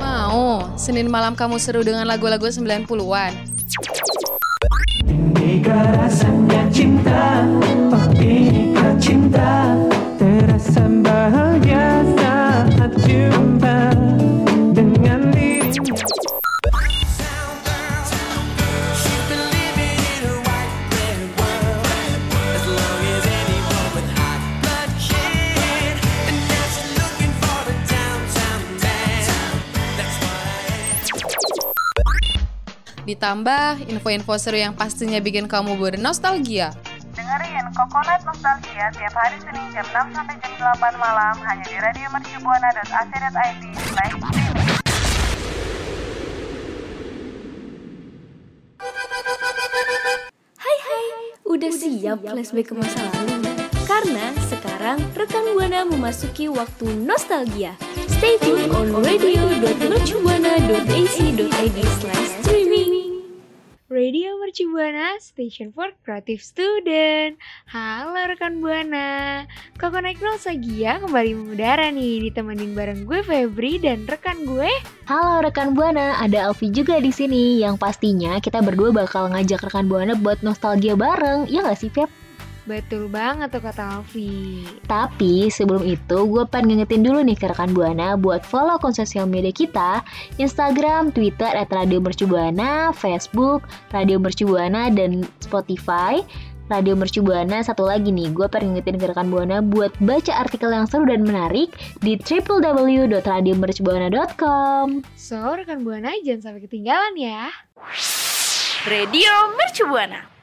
Mau, Senin malam kamu seru dengan lagu-lagu 90-an. Inikah rasanya cinta Oh inikah cinta Ditambah info-info seru yang pastinya bikin kamu bernostalgia. Dengerin Coconut Nostalgia tiap hari Senin jam 6 sampai jam 8 malam hanya di radio mercubuana.ac.id. Hai hai, udah siap flashback ke masa lalu? Karena sekarang rekan Buana memasuki waktu nostalgia. Stay tune on radio.mercubuana.ac.id slash. Radio Merci Buana, Station for Creative Student. Halo rekan Buana, Koko Naik Nostalgia kembali mengudara nih, ditemenin bareng gue Febri dan rekan gue. Halo rekan Buana, ada Alfi juga di sini. Yang pastinya kita berdua bakal ngajak rekan Buana buat nostalgia bareng. Ya nggak sih, Feb? Betul banget tuh kata Alfi. Tapi sebelum itu gue pengen ngingetin dulu nih ke rekan Buana buat follow akun sosial media kita Instagram, Twitter, at Radio Mercubuana, Facebook, Radio Mercubuana, dan Spotify Radio Mercubuana satu lagi nih, gue pengen ngingetin ke rekan Buana buat baca artikel yang seru dan menarik di www.radiomercubuana.com So, rekan Buana jangan sampai ketinggalan ya. Radio Mercubuana.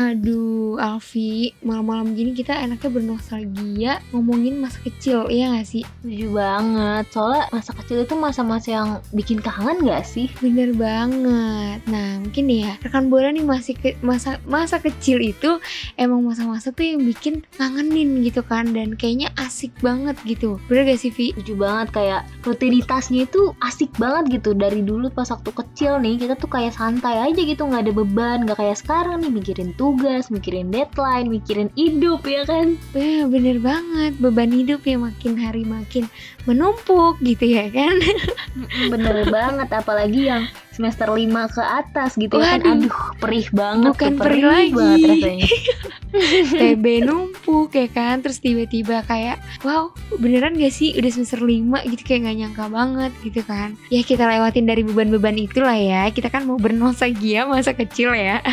Aduh, Alfi, malam-malam gini kita enaknya bernostalgia ngomongin masa kecil, iya gak sih? Setuju banget, soalnya masa kecil itu masa-masa yang bikin kangen gak sih? Bener banget. Nah, mungkin nih ya, rekan bola nih masih ke, masa masa kecil itu emang masa-masa tuh yang bikin kangenin gitu kan dan kayaknya asik banget gitu. Bener gak sih, Vi? Setuju banget, kayak rutinitasnya itu asik banget gitu Dari dulu pas waktu kecil nih, kita tuh kayak santai aja gitu, gak ada beban Gak kayak sekarang nih, mikirin tugas, mikirin deadline, mikirin hidup ya kan Eh, bener banget. Beban hidup yang makin hari makin menumpuk gitu ya kan? Bener banget, apalagi yang semester 5 ke atas gitu ya kan. Aduh, perih banget Bukan tuh, perih lagi. banget rasanya. TB numpuk ya kan. Terus tiba-tiba kayak wow beneran gak sih? Udah semester 5 gitu. Kayak gak nyangka banget gitu kan. Ya kita lewatin dari beban-beban itulah ya. Kita kan mau bernostalgia masa kecil ya.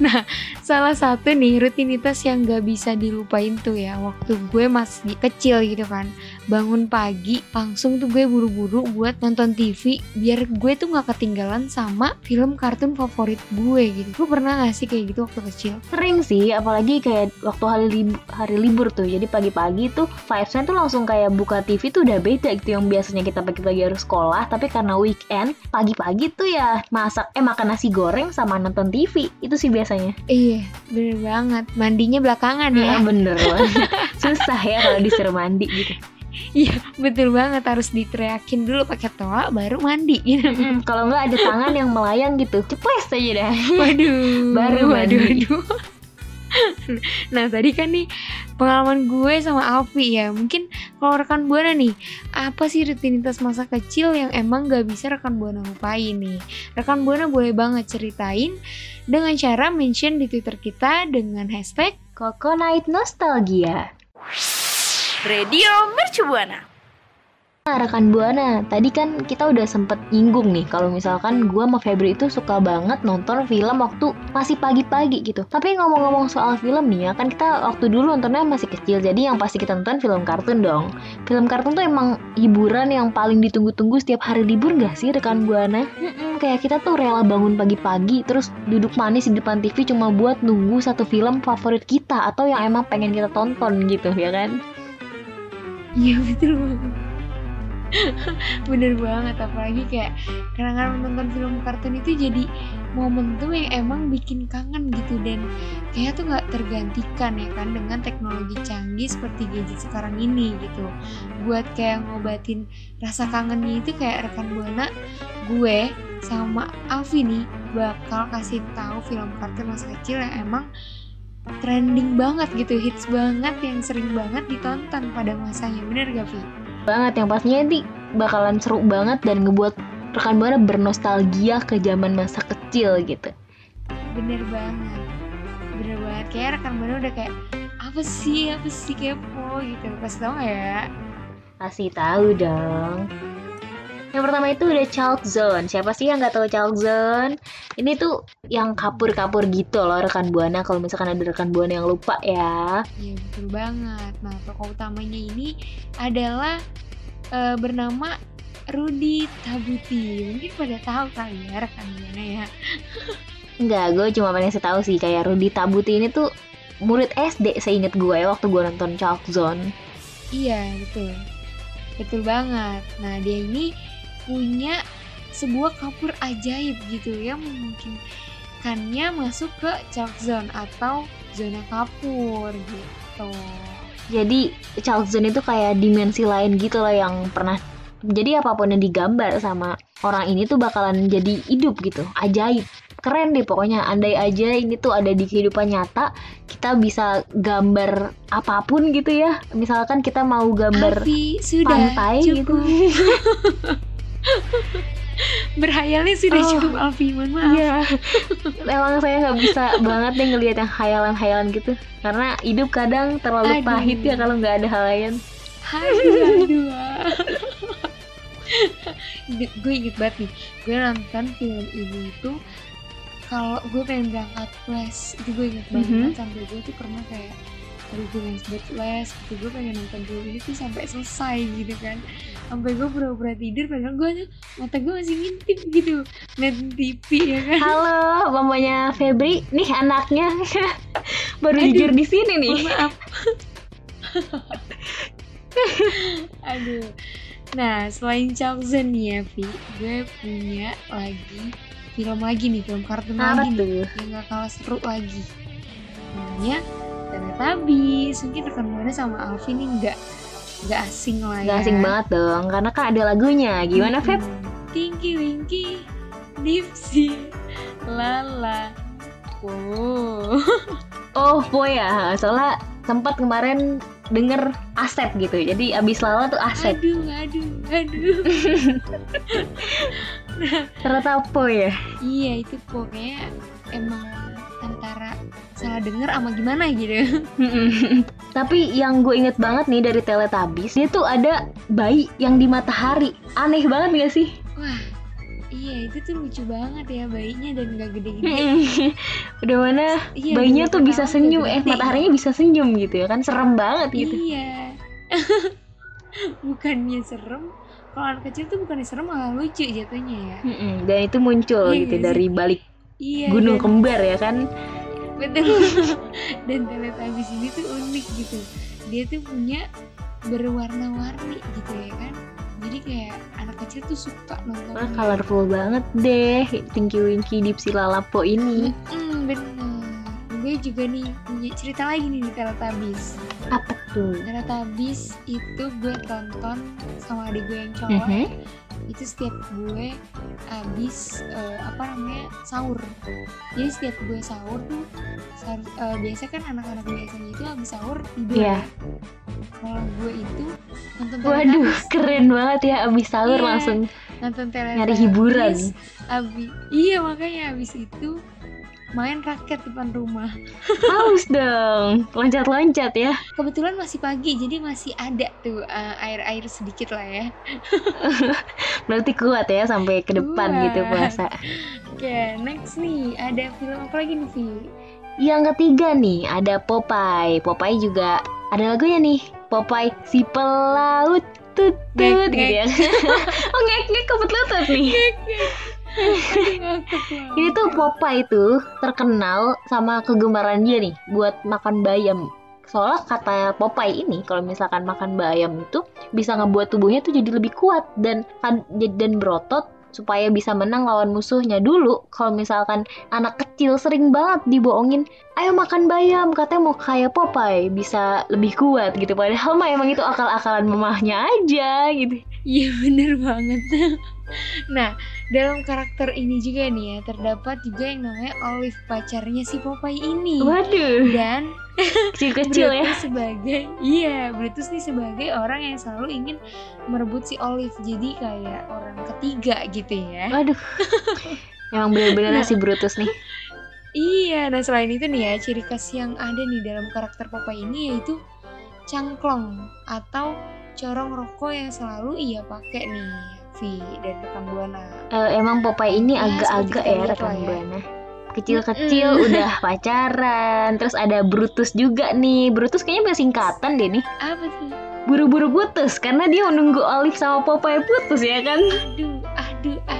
Nah salah satu nih rutinitas yang gak bisa dilupain tuh ya. Waktu gue masih kecil gitu kan bangun pagi langsung tuh gue buru-buru buat nonton TV biar gue tuh gak ketinggalan sama film kartun favorit gue gitu. Lu pernah gak sih kayak gitu waktu kecil? Sering sih, apalagi kayak waktu hari, lib- hari libur tuh. Jadi pagi-pagi tuh vibesnya tuh langsung kayak buka TV tuh udah beda gitu. Yang biasanya kita pagi-pagi harus sekolah Tapi karena weekend, pagi-pagi tuh ya masak, eh makan nasi goreng sama nonton TV Itu sih biasanya. Iya, bener banget. Mandinya belakangan Ya ya. bener banget Susah ya kalau disuruh mandi gitu Iya, betul banget. Harus diteriakin dulu pakai toa baru mandi gitu. Mm, Kalau nggak ada tangan yang melayang gitu Ceples aja dah Waduh. Baru waduh, mandi. waduh. nah, tadi kan nih pengalaman gue sama Alfi ya. Mungkin kalau rekan Buana nih, apa sih rutinitas masa kecil yang emang gak bisa rekan Buana lupain nih? Rekan Buana boleh banget ceritain dengan cara mention di Twitter kita dengan hashtag Koko Night Nostalgia Radio Mercubuana. Nah, rekan Buana, tadi kan kita udah sempet nyinggung nih kalau misalkan gua sama Febri itu suka banget nonton film waktu masih pagi-pagi gitu. Tapi ngomong-ngomong soal film nih ya, kan kita waktu dulu nontonnya masih kecil, jadi yang pasti kita nonton film kartun dong. Film kartun tuh emang hiburan yang paling ditunggu-tunggu setiap hari libur gak sih rekan Buana? Mm-mm, kayak kita tuh rela bangun pagi-pagi, terus duduk manis di depan TV cuma buat nunggu satu film favorit kita atau yang emang pengen kita tonton gitu ya kan? Iya betul banget Bener banget Apalagi kayak Kadang-kadang menonton film kartun itu jadi Momentum yang emang bikin kangen gitu Dan kayak tuh gak tergantikan ya kan Dengan teknologi canggih seperti gadget sekarang ini gitu Buat kayak ngobatin rasa kangennya itu kayak rekan Buana Gue sama Alfi nih Bakal kasih tahu film kartun masa kecil yang emang trending banget gitu, hits banget yang sering banget ditonton pada masanya. Bener gak, Vi? Banget yang pastinya nanti bakalan seru banget dan ngebuat rekan buana bernostalgia ke zaman masa kecil gitu. Bener banget. Bener banget. Kayak rekan Buana udah kayak apa sih, apa sih kepo gitu. Kasih tau gak ya? Kasih tahu dong. Yang pertama itu udah Child Zone. Siapa sih yang nggak tahu Child Zone? Ini tuh yang kapur-kapur gitu loh rekan buana. Kalau misalkan ada rekan buana yang lupa ya. Iya betul banget. Nah tokoh utamanya ini adalah eh, bernama Rudi Tabuti. Mungkin pada tahu kali ya rekan buana ya. Enggak, gue cuma pengen kasih tahu sih kayak Rudy Tabuti ini tuh murid SD seinget gue ya waktu gue nonton Child Zone. Iya betul. Betul banget. Nah dia ini punya sebuah kapur ajaib gitu yang memungkinkannya masuk ke Child Zone atau zona kapur gitu. Jadi Child Zone itu kayak dimensi lain gitu loh yang pernah jadi apa pun yang digambar sama orang ini tuh bakalan jadi hidup gitu, ajaib. Keren deh pokoknya, andai aja ini tuh ada di kehidupan nyata, kita bisa gambar apa pun gitu ya. Misalkan kita mau gambar Alfi sudah pantai gitu. Berhayalnya sudah Oh. cukup Alfi, mohon maaf. Iya. Emang saya nggak bisa banget deh ngelihat yang hayalan-hayalan gitu. Karena hidup kadang terlalu Aduh. pahit ya kalau nggak ada halayan. Aduh, aduh. gue inget banget nih, gue nonton film ini itu kalau gue pengen berangkat les itu gue inget banget Mhm. sampai gue tuh pernah kayak buat les gitu. Gue pengen nonton ini tuh sampai selesai gitu kan. Sampai gue pura-pura tidur padahal gue mata gue masih ngintip gitu. Net TV ya kan. Halo, mamanya Febri. Nih anaknya. Baru Aduh. jujur di sini nih. maaf. Aduh. Nah selain Chosen nih ya Vi gue punya lagi film lagi nih film kartun Apa lagi nih yang gak kalah seru lagi. Namanya Teletubbies mungkin rekan buana sama Alvin nih nggak nggak asing lah ya Gak asing banget dong, karena kan ada lagunya. Gimana Feb? Tinky Winky Dipsy Lala Oh Oh, po ya. Soalnya sempat kemarin denger Asep gitu. Jadi abis Lala tuh Asep. aduh aduh aduh Ternyata po ya. Iya itu pokoknya emang antara salah denger sama gimana gitu. Tapi yang gue inget banget nih dari Teletubbies, dia tuh ada bayi yang di matahari. Aneh banget gak sih? Wah iya itu tuh lucu banget ya bayinya dan gak gede-gede. Udah mana Iya, bayinya tuh bisa senyum, eh mataharinya bisa senyum gitu ya kan serem banget gitu. Iya. bukannya serem, kalau anak kecil tuh bukannya serem malah lucu jatuhnya ya. Mm-mm, Dan itu muncul Iya gitu dari balik Iya. gunung dan- kembar ya kan. Betul dan Teletubbies ini tuh unik gitu. Dia tuh punya berwarna-warni gitu ya kan. Jadi kayak anak kecil tuh suka nonton Wah, colorful banget deh Tinky Winky Dipsy Lalapo ini. Hmm, bener. Gue juga nih punya cerita lagi nih di Teletubbies Apa tuh? Teletubbies itu gue tonton sama adik gue yang cowok. Mhm. Itu setiap gue habis eh, apa namanya sahur jadi setiap gue sahur tuh sahur- eh, biasa kan anak-anak biasanya itu habis sahur tidur Iya. ya. kalau gue itu nonton Waduh, Teletubbies keren banget ya abis sahur Iya. langsung nonton nyari hiburan. abis iya makanya habis itu main raket depan rumah Haus dong, loncat-loncat ya. kebetulan masih pagi jadi masih ada tuh eh, air-air sedikit lah ya Berarti kuat ya sampai ke depan Kuat. gitu puasa. oke next nih ada film apa lagi nih Vi Yang ketiga nih ada Popeye. Popeye juga ada lagunya nih. Popeye si pelaut tut tut Ngek, gitu ya. oh ngek ngek kebet lutut nih. Ini tuh Popeye itu terkenal sama kegemaran dia nih buat makan bayam. Soalnya kata Popeye ini kalau misalkan makan bayam itu bisa ngebuat tubuhnya tuh jadi lebih kuat dan kan- dan berotot supaya bisa menang lawan musuhnya. Dulu kalau misalkan anak kecil sering banget dibohongin ayo makan bayam katanya mau kayak Popeye bisa lebih kuat gitu. Padahal mah emang itu akal-akalan mamahnya aja gitu. Iya bener banget Nah, dalam karakter ini juga nih ya terdapat juga yang namanya Olive pacarnya si Popeye ini. Waduh, Dan kecil-kecil ya. Sebagai iya Brutus nih sebagai orang yang selalu ingin merebut si Olive jadi kayak orang ketiga gitu ya. Waduh. Emang bener-bener Nah. nasi Brutus nih. Iya, nah selain itu nih ya, ciri khas yang ada nih dalam karakter Popeye ini yaitu cangklong atau corong rokok yang selalu ia pakai nih, Vi dan rekan Buana. Eh, emang Popeye ini Ya, agak-agak ya rekan lah ya. Buana. Kecil-kecil Mm-mm. udah pacaran, terus ada Brutus juga nih. Brutus kayaknya punya singkatan deh nih. Apa tuh? Buru-buru putus karena dia menunggu Olive sama Popeye putus ya kan? Aduh, aduh, aduh.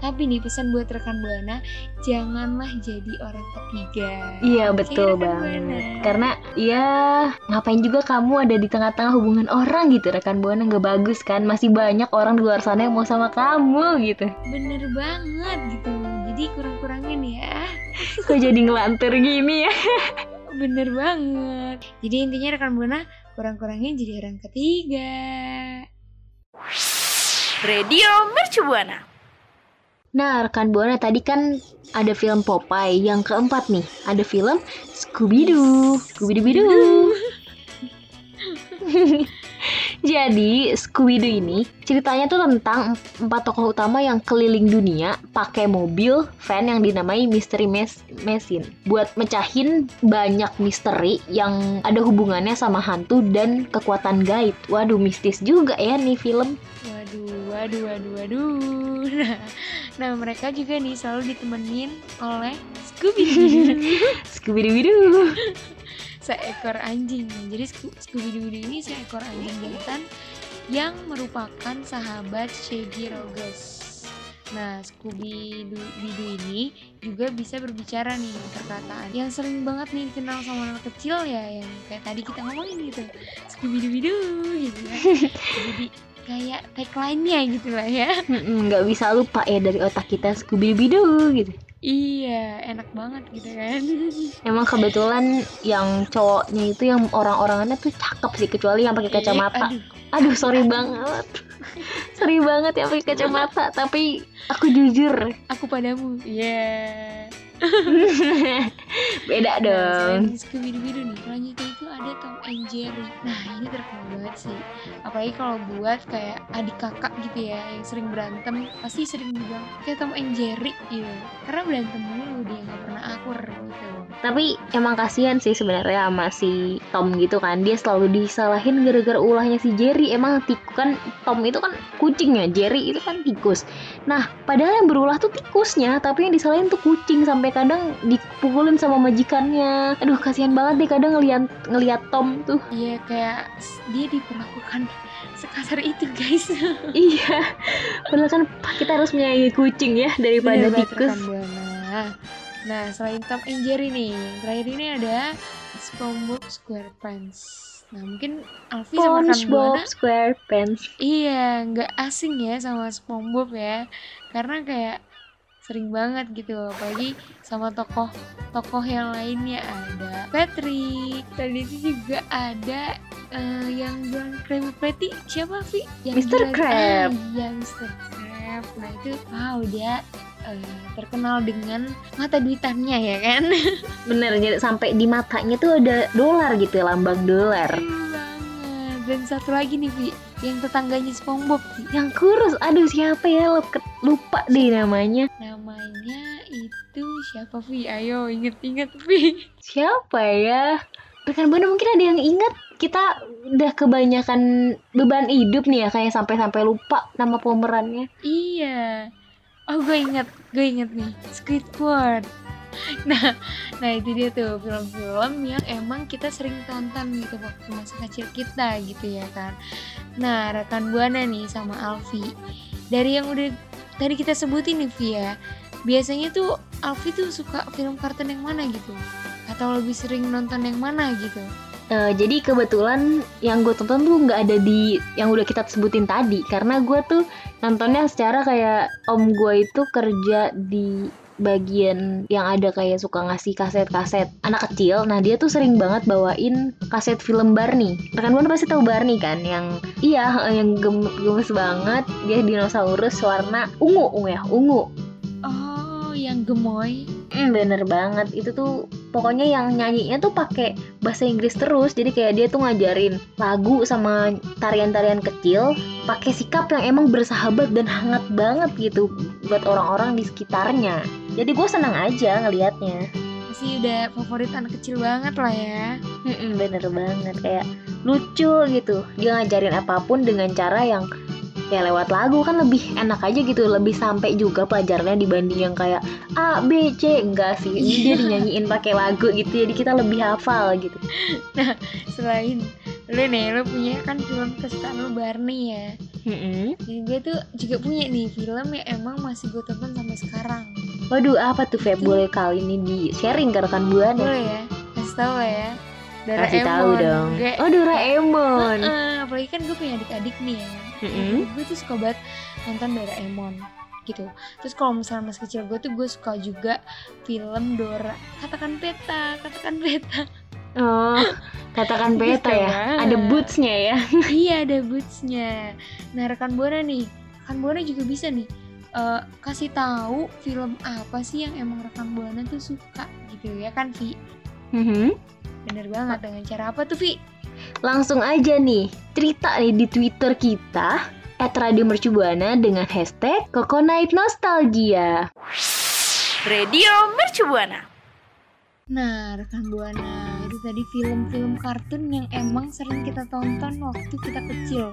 Tapi nih pesan buat rekan Buana, janganlah jadi orang ketiga. Iya betul rekan banget. Buana? Karena ya ngapain juga kamu ada di tengah-tengah hubungan orang gitu rekan buana nggak bagus kan? Masih banyak orang di luar sana yang mau sama kamu gitu. bener banget gitu. Jadi kurang-kurangin ya. Kok jadi ngelantur gini ya? Bener banget. Jadi intinya rekan Buana kurang-kurangin jadi orang ketiga. Radio Mercu Buana. Nah rekan buana tadi kan ada film Popeye. Yang keempat nih ada film Scooby Doo. Scooby Doo Doo. Jadi Scooby Doo ini ceritanya tuh tentang empat tokoh utama yang keliling dunia pakai mobil van yang dinamai Mystery Mes- Machine buat mecahin banyak misteri yang ada hubungannya sama hantu dan kekuatan gaib. Waduh mistis juga ya nih film. Waduh, waduh, waduh, waduh. Nah, nah mereka juga nih selalu ditemenin oleh Scooby Scooby Doo Doo. Seekor anjing. Jadi Sco- Scooby Doo ini seekor anjing jantan yang merupakan sahabat Shaggy Rogers. Nah, Scooby Doo Doo ini juga bisa berbicara nih perkataan yang sering banget nih dikenal sama anak kecil ya yang kayak tadi kita ngomongin gitu. Scooby Doo Doo gitu ya. Jadi kayak tagline-nya gitu lah ya. Nggak bisa lupa ya dari otak kita Scooby Doo gitu. Iya, enak banget gitu kan. Emang kebetulan yang cowoknya itu yang orang-orangannya tuh cakep sih kecuali yang pakai kacamata. Aduh, Aduh, sorry banget. sorry banget ya pakai kacamata, tapi aku jujur. aku padamu. Iya. Beda Nah, dong. Doo nih, selanjutnya itu ada Tom and Jerry. Nah, ini terkenal banget sih. Apalagi kalau buat kayak adik kakak gitu ya, yang sering berantem, pasti sering bilang kayak Tom and Jerry gitu. Karena berantem mulu dia nggak pernah akur gitu. Tapi emang kasihan sih sebenarnya sama si Tom gitu kan. Dia selalu disalahin gara-gara ulahnya si Jerry. Emang tikus kan Tom itu kan kucingnya, Jerry itu kan tikus. Nah, padahal yang berulah tuh tikusnya, tapi yang disalahin tuh kucing sampai kadang dipukulin sama majikannya. Aduh, kasihan banget deh kadang ngeliat ngeliat Tom tuh. Iya, kayak dia diperlakukan sekasar itu guys. iya. Padahal kan kita harus menyayangi kucing ya daripada Bener banget, tikus. Buana. Nah, selain Tom and Jerry nih, terakhir ini ada SpongeBob SquarePants. Nah, mungkin Alfi sama SpongeBob SquarePants. iya nggak asing ya sama SpongeBob ya, karena kayak sering banget gitu, apalagi sama tokoh tokoh yang lainnya ada Patrick, dan itu juga ada eh, yang jualan Krabby Patty siapa Vi? Yang Mr. Krab. Ah, Iya Mr. Krab. Nah itu wow dia eh, terkenal dengan mata duitannya ya kan? Bener, jadi sampai di matanya tuh ada dolar gitu, lambang dolar. Keren banget. Dan satu lagi nih Vi, yang tetangganya SpongeBob. Yang kurus, aduh siapa ya Lupa, lupa deh namanya. Namanya itu siapa Vi? Ayo inget-inget Vi. Siapa ya? Rekan Buana mungkin ada yang ingat. Kita udah kebanyakan beban hidup nih ya kayak sampai-sampai lupa nama pemerannya. Iya. Oh gue inget, gue inget nih. Squidward. Nah, nah itu dia tuh film-film yang emang kita sering tonton gitu waktu masa kecil kita gitu ya kan. Nah, rekan Buana nih sama Alfi. Dari yang udah tadi kita sebutin nih Vi ya. Biasanya tuh Alfi tuh suka film kartun yang mana gitu? Atau lebih sering nonton yang mana gitu? Eh, jadi kebetulan yang gue tonton tuh nggak ada di yang udah kita sebutin tadi karena gue tuh nontonnya secara kayak om gue itu kerja di bagian yang ada kayak suka ngasih kaset-kaset anak kecil. Nah dia tuh sering banget bawain kaset film Barney. Rekan buana pasti tahu Barney kan? Yang iya yang gem- gemes banget. Dia dinosaurus warna ungu, ungu ya, ungu. Oh, yang gemoy. Hmm, bener banget. Itu tuh pokoknya yang nyanyinya tuh pakai bahasa Inggris terus. Jadi kayak dia tuh ngajarin lagu sama tarian-tarian kecil pakai sikap yang emang bersahabat dan hangat banget gitu buat orang-orang di sekitarnya. Jadi gue senang aja ngelihatnya. Pasti udah favorit anak kecil banget lah ya. Mm-mm, bener banget kayak lucu gitu. Dia ngajarin apa pun dengan cara yang ya lewat lagu kan lebih enak aja gitu lebih sampai juga pelajarannya dibanding yang kayak A B C enggak sih ini dia dinyanyiin pakai lagu gitu jadi kita lebih hafal gitu Selain lu nih, lu punya kan film kesukaan lu Barney ya. Mm-mm. Jadi gue tuh juga punya nih film yang emang masih gue tonton sampai sekarang. Waduh apa tuh Feb boleh kali ini di sharing ke rekan buana Boleh ya? Kasih tau lah ya. kasih tahu dong Kayak, oh Doraemon Heeh, apalagi kan gue punya adik-adik nih ya. Mm-mm. Gue tuh suka banget nonton Doraemon gitu. Terus kalau misalnya masih kecil gue tuh gue suka juga film Dora. Katakan peta, katakan peta. Oh katakan beta Bisa ya banget. ada bootsnya ya iya ada bootsnya. Nah rekan buana nih, rekan buana juga bisa nih eh, kasih tahu film apa sih yang emang rekan buana tuh suka gitu ya kan Vi? Mhm. Bener banget dengan cara apa tuh Vi? Langsung aja nih, cerita nih di Twitter kita at Radio Mercubuana dengan hashtag Coconut Nostalgia. Radio Mercubuana. Nah, rekan Buana, itu tadi film-film kartun yang emang sering kita tonton waktu kita kecil.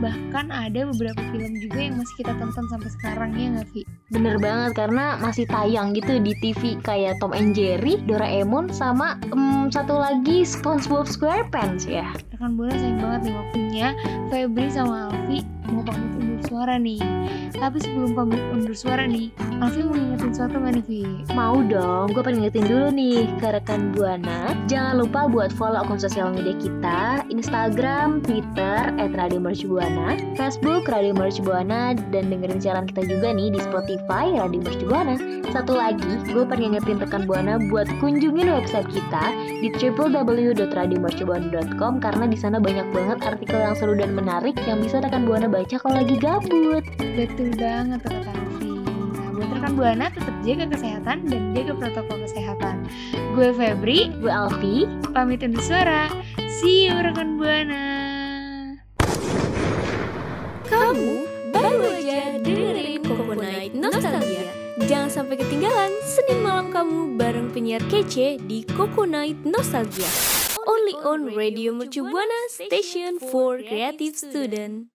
Bahkan ada beberapa film juga yang masih kita tonton sampai sekarang ya nggak, Vi? Bener banget karena masih tayang gitu di TV kayak Tom and Jerry, Doraemon, sama em, satu lagi SpongeBob SquarePants ya. Rekan Buana sayang banget nih waktunya Febri sama Alfi mau pamit undur suara nih. Tapi sebelum pamit undur suara nih, Alfi mau ngingetin sesuatu nggak nih, Vi? Mau dong, gue pengen ingetin dulu nih ke rekan Buana. Jangan lupa buat follow akun sosial media kita, Instagram, Twitter, at Radio Mercubuana, Facebook, Radio Mercubuana, dan dengerin siaran kita juga nih di Spotify, Radio Mercubuana. Satu lagi, gue pengen ingetin rekan Buana buat kunjungin website kita di www.radiomercubuana.com karena di sana banyak banget artikel yang seru dan menarik yang bisa rekan Buana baca kalau lagi gabut. Betul banget tuh kata Alfi. Nah, buat rekan Buana tetap jaga kesehatan dan jaga protokol kesehatan. Gue Febri, Gue Alfi, pamit undur suara. See you rekan Buana. Kamu baru aja dengerin Coconut Nostalgia. Jangan sampai ketinggalan Senin malam kamu bareng penyiar kece di Coconut Nostalgia. Only on Radio Mercu Buana Station for Creative Student.